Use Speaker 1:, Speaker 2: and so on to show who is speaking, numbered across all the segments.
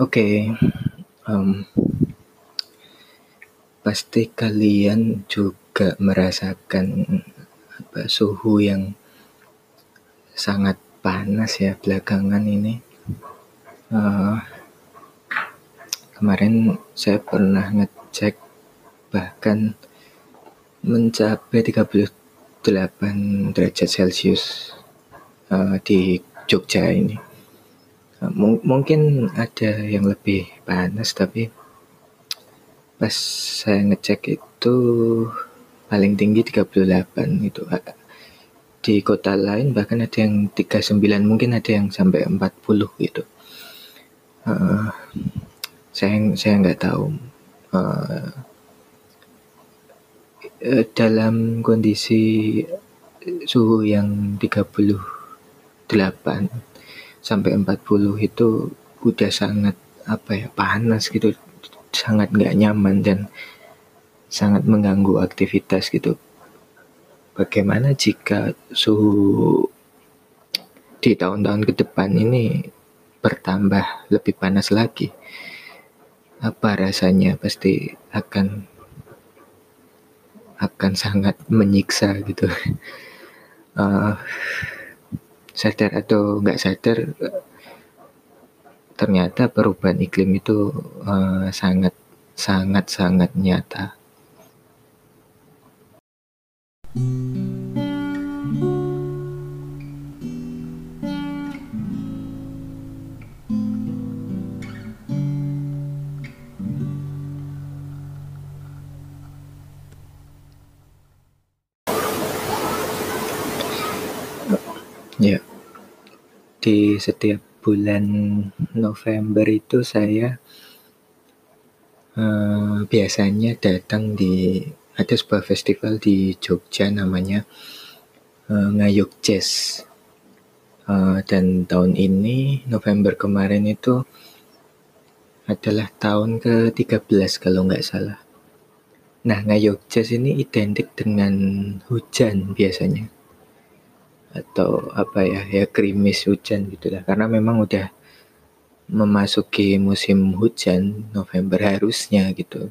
Speaker 1: Oke, um, pasti kalian juga merasakan apa suhu yang sangat panas ya belakangan ini. Uh, kemarin saya pernah ngecek bahkan mencapai 38 derajat celcius uh, di Jogja ini. Uh, mungkin ada yang lebih panas tapi pas saya ngecek itu paling tinggi 38 itu di kota lain bahkan ada yang 39 mungkin ada yang sampai 40 gitu. Uh, saya saya nggak tahu. Uh, dalam kondisi suhu yang 38 sampai 40 itu udah sangat apa ya panas gitu. Sangat nggak nyaman dan sangat mengganggu aktivitas gitu. Bagaimana jika suhu di tahun-tahun ke depan ini bertambah lebih panas lagi? Apa rasanya? Pasti akan akan sangat menyiksa gitu. Uh, sadar atau nggak sadar ternyata perubahan iklim itu uh, sangat sangat sangat nyata. Ya, di setiap bulan November itu saya uh, biasanya datang di ada sebuah festival di Jogja namanya uh, Ngayuk Jazz. Uh, dan tahun ini November kemarin itu adalah tahun ke-13 kalau nggak salah. Nah, Ngayuk Jazz ini identik dengan hujan biasanya atau apa ya ya krimis hujan gitulah karena memang udah memasuki musim hujan November harusnya gitu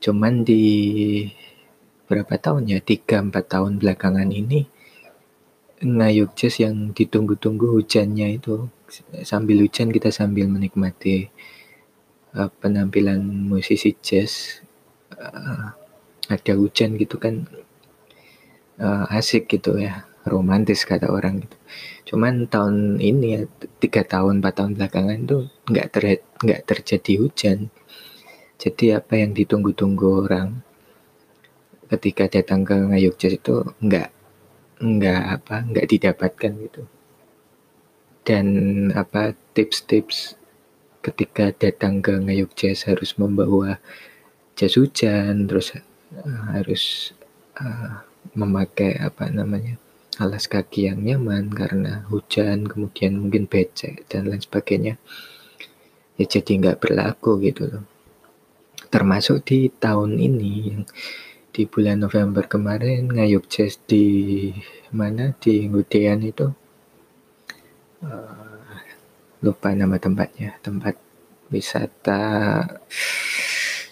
Speaker 1: cuman di berapa tahun ya tiga empat tahun belakangan ini ngayuk jazz yang ditunggu-tunggu hujannya itu sambil hujan kita sambil menikmati uh, penampilan musisi jazz uh, ada hujan gitu kan uh, asik gitu ya romantis kata orang gitu. Cuman tahun ini ya tiga tahun empat tahun belakangan tuh nggak ter nggak terjadi hujan. Jadi apa yang ditunggu-tunggu orang ketika datang ke Ngayuk Jazz itu nggak nggak apa nggak didapatkan gitu. Dan apa tips-tips ketika datang ke Ngayuk Jazz harus membawa jas hujan terus uh, harus uh, memakai apa namanya alas kaki yang nyaman karena hujan, kemudian mungkin becek dan lain sebagainya. Ya jadi nggak berlaku gitu loh. Termasuk di tahun ini yang di bulan November kemarin ngayuk jazz di mana? Di Ngudean itu. Uh, lupa nama tempatnya. Tempat wisata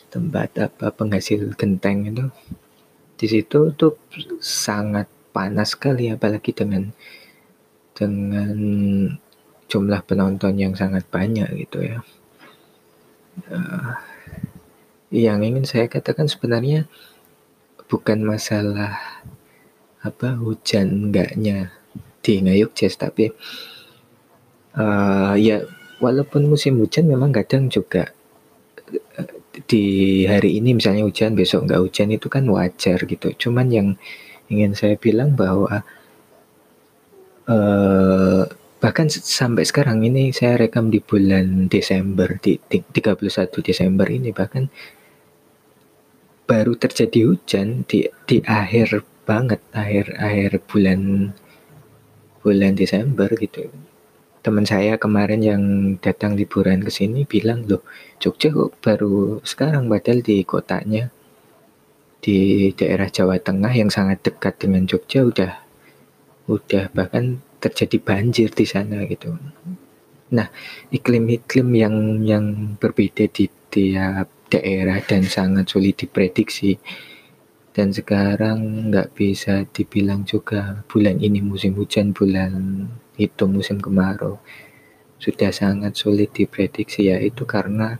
Speaker 1: tempat apa penghasil genteng itu. Di situ tuh sangat panas sekali apalagi dengan dengan jumlah penonton yang sangat banyak gitu ya. Uh, yang ingin saya katakan sebenarnya bukan masalah apa hujan enggaknya di Ngayuk Jazz tapi uh, ya walaupun musim hujan memang kadang juga uh, di hari ini misalnya hujan besok nggak hujan itu kan wajar gitu. Cuman yang ingin saya bilang bahwa uh, bahkan sampai sekarang ini saya rekam di bulan Desember di 31 Desember ini bahkan baru terjadi hujan di di akhir banget akhir-akhir bulan bulan Desember gitu. Teman saya kemarin yang datang liburan ke sini bilang, "Loh, Jogja kok baru sekarang padahal di kotanya di daerah Jawa Tengah yang sangat dekat dengan Jogja udah udah bahkan terjadi banjir di sana gitu. Nah, iklim-iklim yang yang berbeda di tiap daerah dan sangat sulit diprediksi. Dan sekarang nggak bisa dibilang juga bulan ini musim hujan, bulan itu musim kemarau. Sudah sangat sulit diprediksi ya itu karena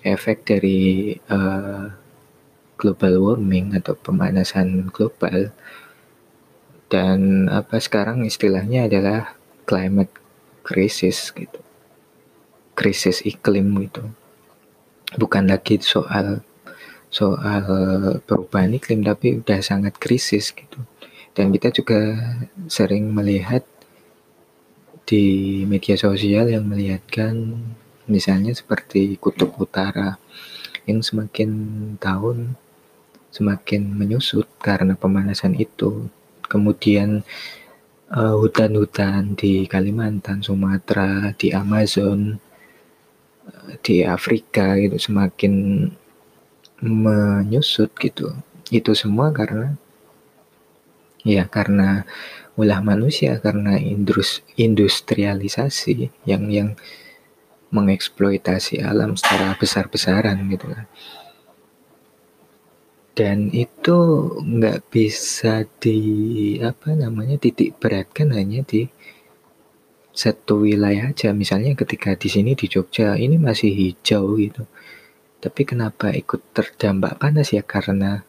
Speaker 1: efek dari uh, global warming atau pemanasan global dan apa sekarang istilahnya adalah climate krisis gitu. Krisis iklim gitu. Bukan lagi soal soal perubahan iklim tapi udah sangat krisis gitu. Dan kita juga sering melihat di media sosial yang melihatkan misalnya seperti kutub utara yang semakin tahun semakin menyusut karena pemanasan itu kemudian uh, hutan-hutan di Kalimantan, Sumatera, di Amazon, uh, di Afrika itu semakin menyusut gitu. Itu semua karena ya karena ulah manusia karena indus, industrialisasi yang yang mengeksploitasi alam secara besar-besaran gitu kan dan itu nggak bisa di apa namanya titik beratkan hanya di satu wilayah aja. Misalnya ketika di sini di Jogja ini masih hijau gitu. Tapi kenapa ikut terdampak panas ya? Karena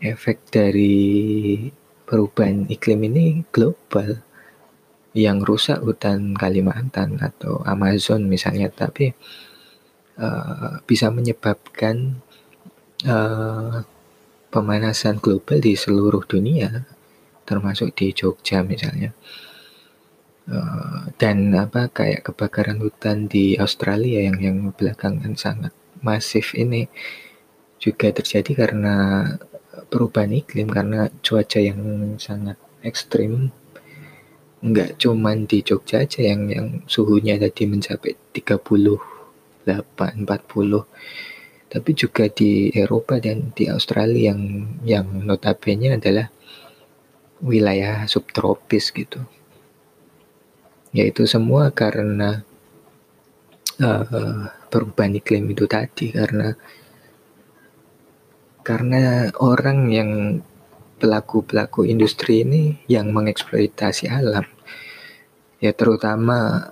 Speaker 1: efek dari perubahan iklim ini global. Yang rusak hutan Kalimantan atau Amazon misalnya. Tapi uh, bisa menyebabkan uh, pemanasan global di seluruh dunia, termasuk di Jogja misalnya. Uh, dan apa kayak kebakaran hutan di Australia yang yang belakangan sangat masif ini juga terjadi karena perubahan iklim karena cuaca yang sangat ekstrim nggak cuman di Jogja aja yang yang suhunya tadi mencapai 38 40 tapi juga di Eropa dan di Australia yang yang notabene adalah wilayah subtropis gitu. Yaitu semua karena uh, perubahan iklim itu tadi. Karena karena orang yang pelaku-pelaku industri ini yang mengeksploitasi alam. Ya terutama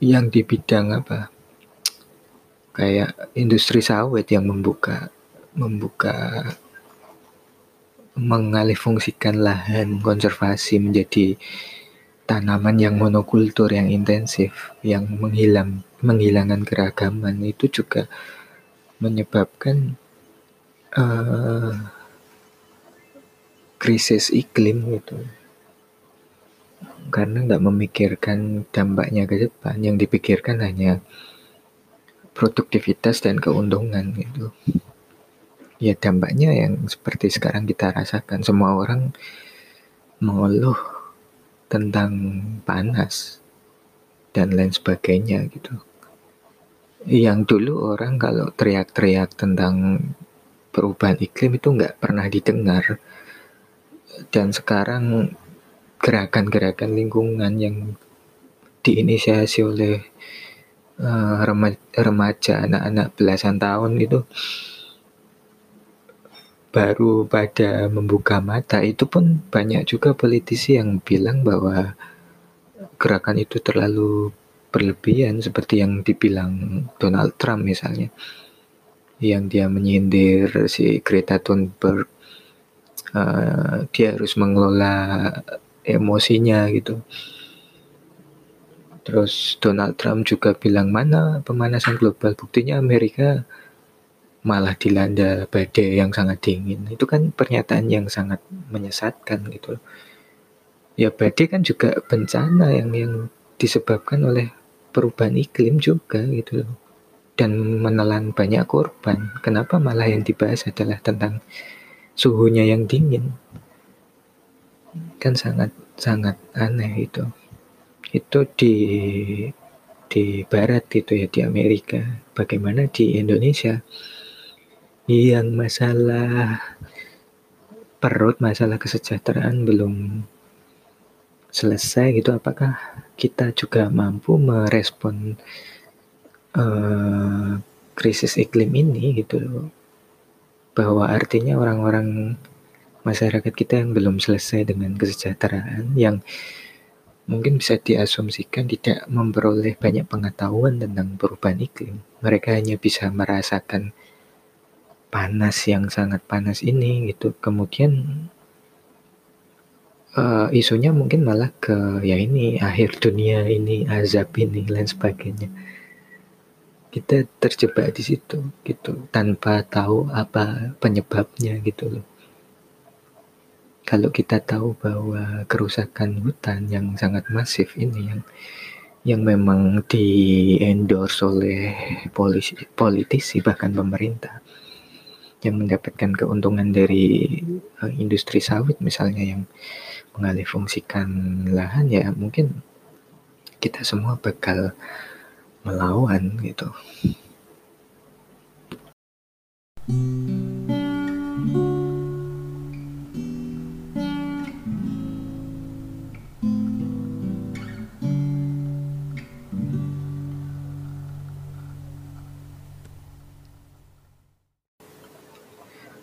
Speaker 1: yang di bidang apa kayak industri sawit yang membuka membuka mengalihfungsikan lahan konservasi menjadi tanaman yang monokultur yang intensif yang menghilang menghilangkan keragaman. Itu juga menyebabkan uh, krisis iklim gitu. Karena nggak memikirkan dampaknya ke depan. Yang dipikirkan hanya produktivitas dan keuntungan gitu. Ya dampaknya yang seperti sekarang kita rasakan semua orang mengeluh tentang panas dan lain sebagainya gitu. Yang dulu orang kalau teriak-teriak tentang perubahan iklim itu nggak pernah didengar dan sekarang gerakan-gerakan lingkungan yang diinisiasi oleh uh, remaja anak-anak belasan tahun itu baru pada membuka mata. Itu pun banyak juga politisi yang bilang bahwa gerakan itu terlalu berlebihan seperti yang dibilang Donald Trump misalnya yang dia menyindir si Greta Thunberg. Uh, dia harus mengelola emosinya gitu Terus Donald Trump juga bilang mana pemanasan global. Buktinya Amerika malah dilanda badai yang sangat dingin. Itu kan pernyataan yang sangat menyesatkan gitu. Ya badai kan juga bencana yang yang disebabkan oleh perubahan iklim juga gitu Dan menelan banyak korban. Kenapa malah yang dibahas adalah tentang suhunya yang dingin? Kan sangat sangat aneh itu. Itu di di barat itu ya, di Amerika. Bagaimana di Indonesia? Yang masalah perut, masalah kesejahteraan belum selesai gitu, apakah kita juga mampu merespon uh, krisis iklim ini gitu bahwa artinya orang-orang masyarakat kita yang belum selesai dengan kesejahteraan yang mungkin bisa diasumsikan tidak memperoleh banyak pengetahuan tentang perubahan iklim. Mereka hanya bisa merasakan panas yang sangat panas ini gitu. Kemudian uh, isunya mungkin malah ke ya ini akhir dunia ini azab ini lain sebagainya kita terjebak di situ gitu tanpa tahu apa penyebabnya gitu loh kalau kita tahu bahwa kerusakan hutan yang sangat masif ini yang yang memang di endorse oleh polisi, politisi bahkan pemerintah yang mendapatkan keuntungan dari uh, industri sawit misalnya yang mengalih fungsikan lahan ya mungkin kita semua bakal melawan gitu.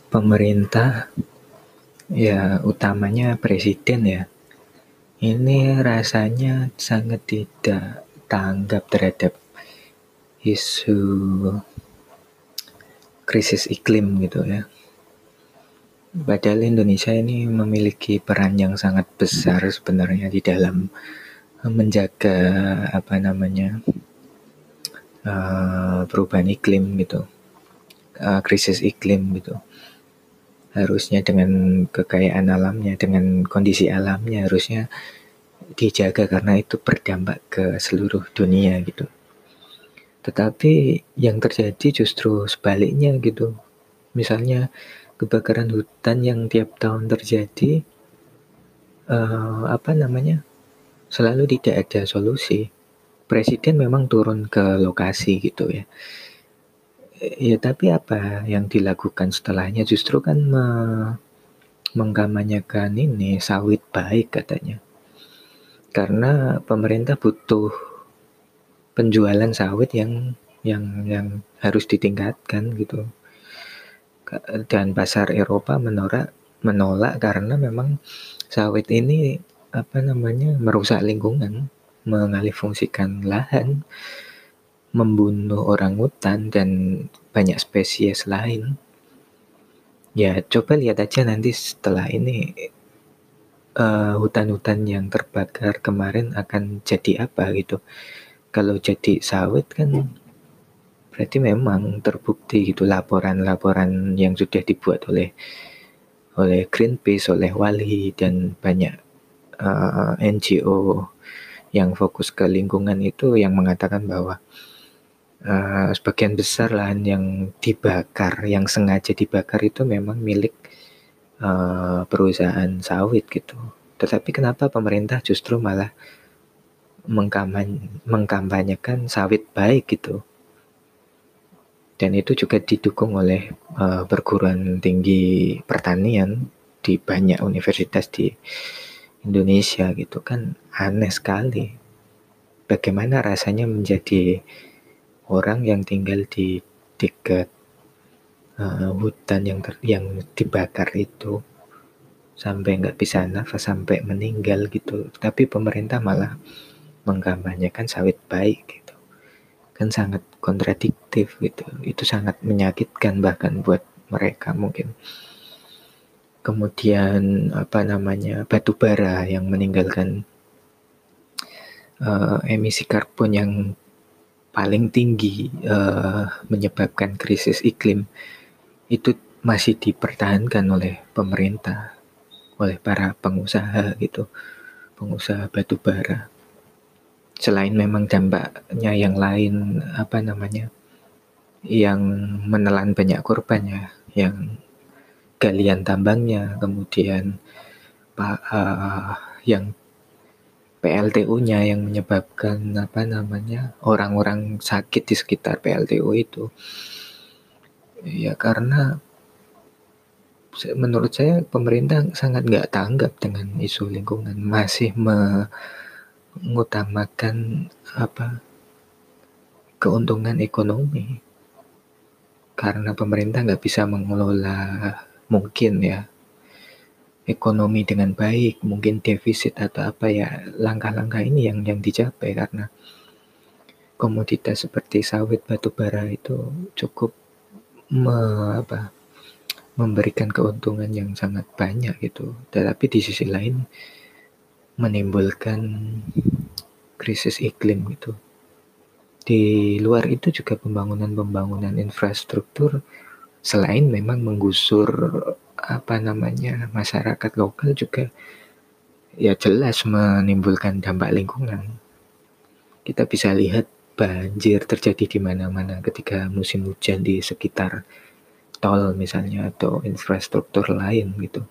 Speaker 1: Pemerintah ya utamanya presiden ya ini rasanya sangat tidak tanggap terhadap isu krisis iklim gitu ya. Padahal Indonesia ini memiliki peran yang sangat besar sebenarnya di dalam menjaga apa namanya uh, perubahan iklim gitu, uh, krisis iklim gitu. Harusnya dengan kekayaan alamnya, dengan kondisi alamnya harusnya dijaga karena itu berdampak ke seluruh dunia gitu. Tetapi yang terjadi justru sebaliknya gitu. Misalnya kebakaran hutan yang tiap tahun terjadi, uh, apa namanya, selalu tidak ada solusi. Presiden memang turun ke lokasi gitu ya. Ya tapi apa yang dilakukan setelahnya justru kan me mengkampanyekan ini sawit baik katanya. Karena pemerintah butuh penjualan sawit yang yang yang harus ditingkatkan gitu. Dan pasar Eropa menolak menolak karena memang sawit ini apa namanya merusak lingkungan, mengalihfungsikan lahan, membunuh orang hutan dan banyak spesies lain. Ya coba lihat aja nanti setelah ini uh, hutan-hutan yang terbakar kemarin akan jadi apa gitu kalau jadi sawit kan berarti memang terbukti gitu laporan-laporan yang sudah dibuat oleh oleh Greenpeace, oleh Wali dan banyak uh, eh, NGO yang fokus ke lingkungan itu yang mengatakan bahwa uh, sebagian besar lahan yang dibakar, yang sengaja dibakar itu memang milik uh, perusahaan sawit gitu. Tetapi kenapa pemerintah justru malah mengkampanyekan sawit baik gitu. Dan itu juga didukung oleh uh, perguruan tinggi pertanian di banyak universitas di Indonesia gitu kan aneh sekali. Bagaimana rasanya menjadi orang yang tinggal di dekat uh, hutan yang ter, yang dibakar itu sampai nggak bisa nafas sampai meninggal gitu. Tapi pemerintah malah mengkampanyekan sawit baik gitu. Kan sangat kontradiktif gitu. Itu sangat menyakitkan bahkan buat mereka mungkin. Kemudian apa namanya batu bara yang meninggalkan uh, emisi karbon yang paling tinggi uh, menyebabkan krisis iklim itu masih dipertahankan oleh pemerintah oleh para pengusaha gitu pengusaha batu bara. Selain memang dampaknya yang lain apa namanya yang menelan banyak korban ya yang galian tambangnya kemudian uh, yang PLTU-nya yang menyebabkan apa namanya orang-orang sakit di sekitar PLTU itu. Ya karena menurut saya pemerintah sangat nggak tanggap dengan isu lingkungan. Masih mengutamakan apa keuntungan ekonomi. Karena pemerintah nggak bisa mengelola mungkin ya ekonomi dengan baik, mungkin defisit atau apa ya langkah-langkah ini yang yang dicapai karena komoditas seperti sawit batu bara itu cukup me, apa, memberikan keuntungan yang sangat banyak gitu. Tetapi di sisi lain menimbulkan krisis iklim gitu. Di luar itu juga pembangunan-pembangunan infrastruktur selain memang menggusur apa namanya masyarakat lokal juga ya jelas menimbulkan dampak lingkungan. Kita bisa lihat banjir terjadi di mana-mana ketika musim hujan di sekitar tol misalnya atau infrastruktur lain gitu.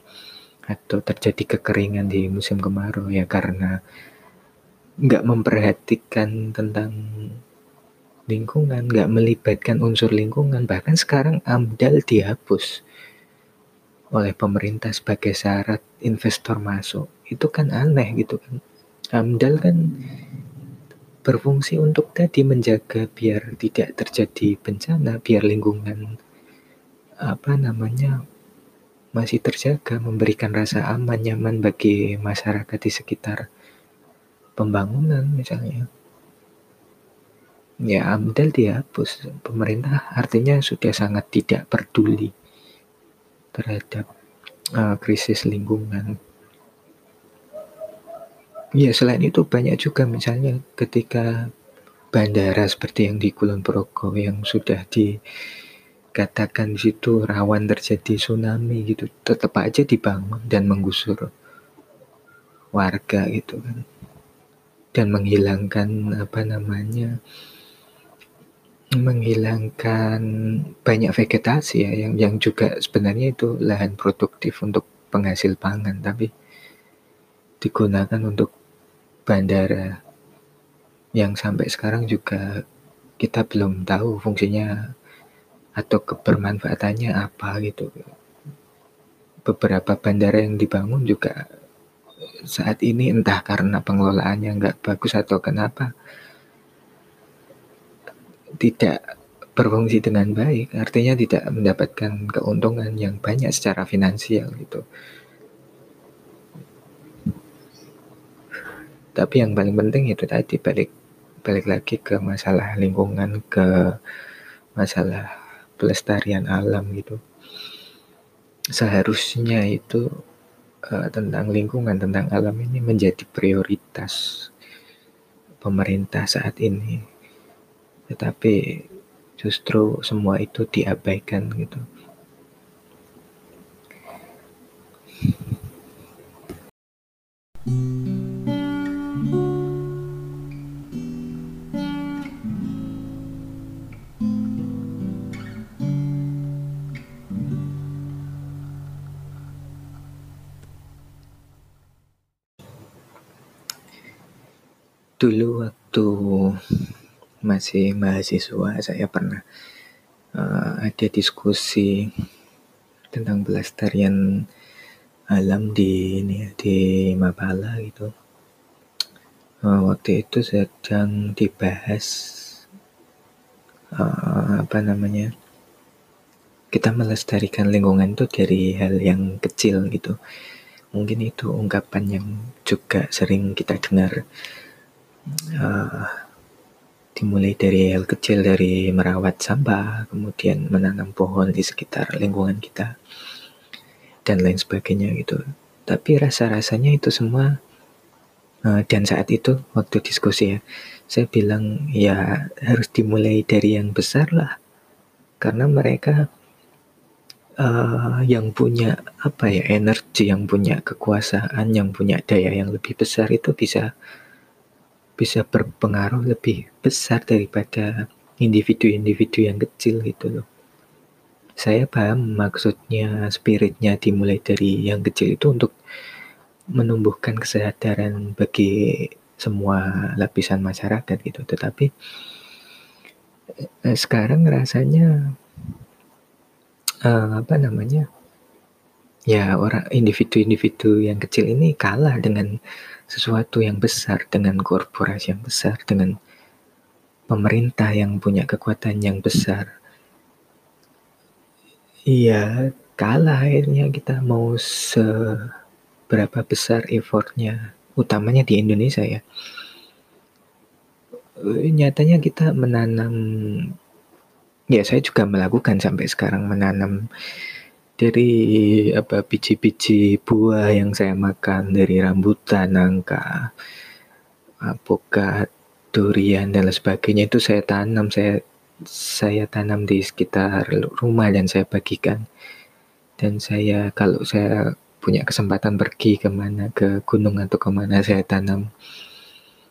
Speaker 1: Atau terjadi kekeringan di musim kemarau ya karena nggak memperhatikan tentang lingkungan, nggak melibatkan unsur lingkungan. Bahkan sekarang AMDAL dihapus oleh pemerintah sebagai syarat investor masuk. Itu kan aneh gitu kan. AMDAL kan berfungsi untuk tadi menjaga biar tidak terjadi bencana biar lingkungan apa namanya masih terjaga memberikan rasa aman nyaman bagi masyarakat di sekitar pembangunan misalnya. Ya AMDAL dihapus. Pemerintah artinya sudah sangat tidak peduli terhadap uh, krisis lingkungan. Ya selain itu banyak juga misalnya ketika bandara seperti yang di Kulon Progo yang sudah dikatakan di situ rawan terjadi tsunami gitu, tetap aja dibangun dan menggusur warga gitu kan dan menghilangkan apa namanya menghilangkan banyak vegetasi ya yang yang juga sebenarnya itu lahan produktif untuk penghasil pangan tapi digunakan untuk bandara yang sampai sekarang juga kita belum tahu fungsinya atau kebermanfaatannya apa gitu. Beberapa bandara yang dibangun juga saat ini entah karena pengelolaannya nggak bagus atau kenapa tidak berfungsi dengan baik, artinya tidak mendapatkan keuntungan yang banyak secara finansial gitu. Tapi yang paling penting itu tadi balik balik lagi ke masalah lingkungan, ke masalah pelestarian alam gitu. Seharusnya itu uh, tentang lingkungan, tentang alam ini menjadi prioritas pemerintah saat ini tetapi justru semua itu diabaikan gitu. Dulu waktu masih mahasiswa saya pernah uh, ada diskusi tentang pelestarian alam di ini di Mapala gitu. Uh, waktu itu sedang dibahas uh, apa namanya kita melestarikan lingkungan itu dari hal yang kecil gitu. Mungkin itu ungkapan yang juga sering kita dengar. Uh, dimulai dari hal kecil dari merawat sampah, kemudian menanam pohon di sekitar lingkungan kita dan lain sebagainya gitu. Tapi rasa-rasanya itu semua uh, dan saat itu waktu diskusi ya, saya bilang ya harus dimulai dari yang besar lah. Karena mereka uh, yang punya apa ya energi, yang punya kekuasaan, yang punya daya yang lebih besar itu bisa bisa berpengaruh lebih besar daripada individu-individu yang kecil gitu loh. Saya paham maksudnya spiritnya dimulai dari yang kecil itu untuk menumbuhkan kesadaran bagi semua lapisan masyarakat gitu. Tetapi eh, sekarang rasanya uh, apa namanya? Ya orang individu-individu yang kecil ini kalah dengan sesuatu yang besar, dengan korporasi yang besar, dengan pemerintah yang punya kekuatan yang besar. Iya, kalah akhirnya kita mau seberapa besar effortnya, utamanya di Indonesia ya. Eh, nyatanya kita menanam ya saya juga melakukan sampai sekarang menanam dari apa biji-biji buah yang saya makan dari rambutan, nangka, apokat, durian dan lain sebagainya itu saya tanam, saya saya tanam di sekitar rumah dan saya bagikan. Dan saya kalau saya punya kesempatan pergi ke mana ke gunung atau ke mana saya tanam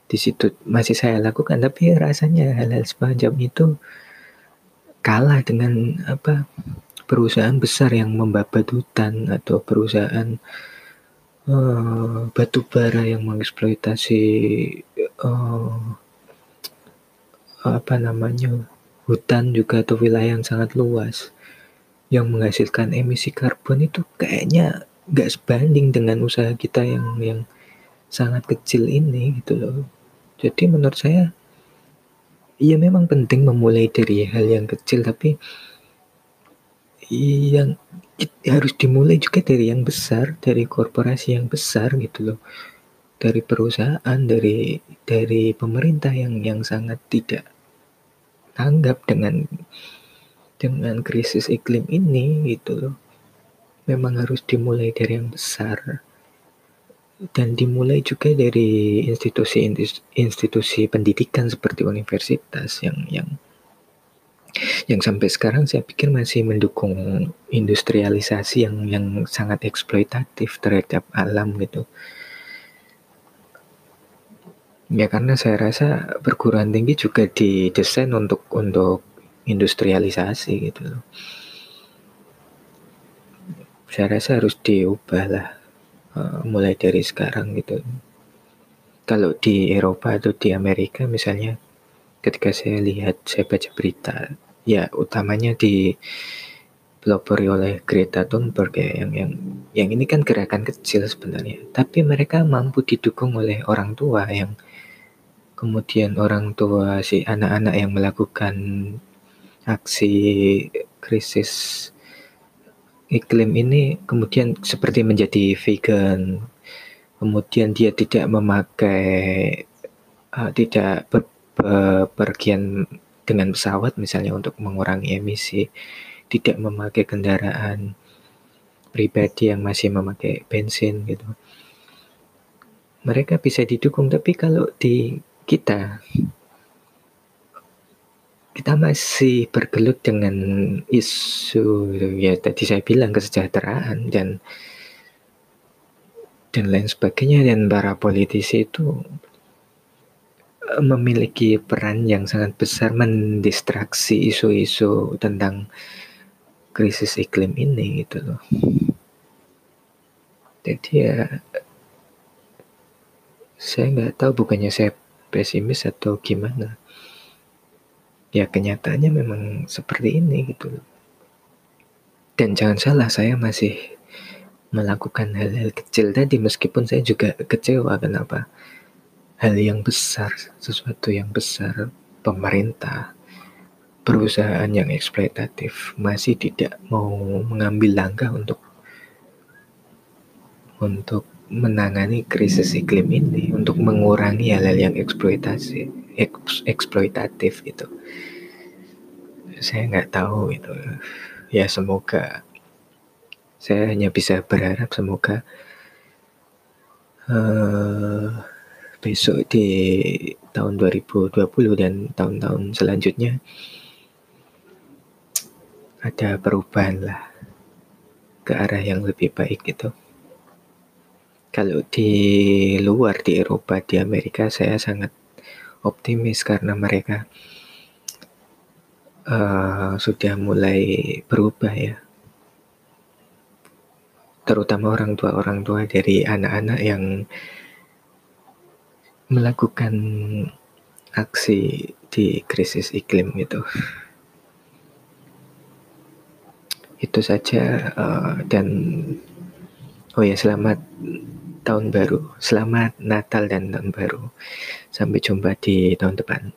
Speaker 1: di situ masih saya lakukan tapi rasanya hal-hal semacam itu kalah dengan apa perusahaan besar yang membabat hutan atau perusahaan uh, batu bara yang mengeksploitasi uh, apa namanya hutan juga atau wilayah yang sangat luas yang menghasilkan emisi karbon itu kayaknya nggak sebanding dengan usaha kita yang yang sangat kecil ini gitu loh. Jadi menurut saya iya memang penting memulai dari hal yang kecil tapi yang harus dimulai juga dari yang besar, dari korporasi yang besar gitu loh. Dari perusahaan, dari dari pemerintah yang yang sangat tidak tanggap dengan dengan krisis iklim ini gitu loh. Memang harus dimulai dari yang besar dan dimulai juga dari institusi-institusi pendidikan seperti universitas yang yang yang sampai sekarang saya pikir masih mendukung industrialisasi yang yang sangat eksploitatif terhadap alam gitu. Ya karena saya rasa perguruan tinggi juga didesain untuk untuk industrialisasi gitu loh. Saya rasa harus diubah lah uh, mulai dari sekarang gitu. Kalau di Eropa atau di Amerika misalnya ketika saya lihat saya baca berita ya utamanya di pelopori oleh Greta Thunberg ya yang yang yang ini kan gerakan kecil sebenarnya. Tapi mereka mampu didukung oleh orang tua yang kemudian orang tua si anak-anak yang melakukan aksi krisis iklim ini kemudian seperti menjadi vegan. Kemudian dia tidak memakai uh, tidak ber, pergian dengan pesawat misalnya untuk mengurangi emisi tidak memakai kendaraan pribadi yang masih memakai bensin gitu. Mereka bisa didukung tapi kalau di kita kita masih bergelut dengan isu ya tadi saya bilang kesejahteraan dan dan lain sebagainya. Dan para politisi itu memiliki peran yang sangat besar mendistraksi isu-isu tentang krisis iklim ini gitu loh. Jadi ya saya nggak tahu bukannya saya pesimis atau gimana. Ya kenyataannya memang seperti ini gitu loh. Dan jangan salah saya masih melakukan hal-hal kecil tadi meskipun saya juga kecewa kenapa hal yang besar sesuatu yang besar pemerintah perusahaan yang eksploitatif masih tidak mau mengambil langkah untuk untuk menangani krisis iklim ini untuk mengurangi hal-hal yang eksploitasi eks, eksploitatif itu saya nggak tahu itu. Ya semoga saya hanya bisa berharap semoga uh, besok di tahun 2020 dan tahun-tahun selanjutnya ada perubahan lah ke arah yang lebih baik gitu. Kalau di luar, di Eropa, di Amerika, saya sangat optimis karena mereka uh, sudah mulai berubah ya. terutama orang tua-orang tua dari anak-anak yang melakukan aksi di krisis iklim itu. Itu saja uh, dan oh ya selamat tahun baru, selamat Natal dan tahun baru. Sampai jumpa di tahun depan.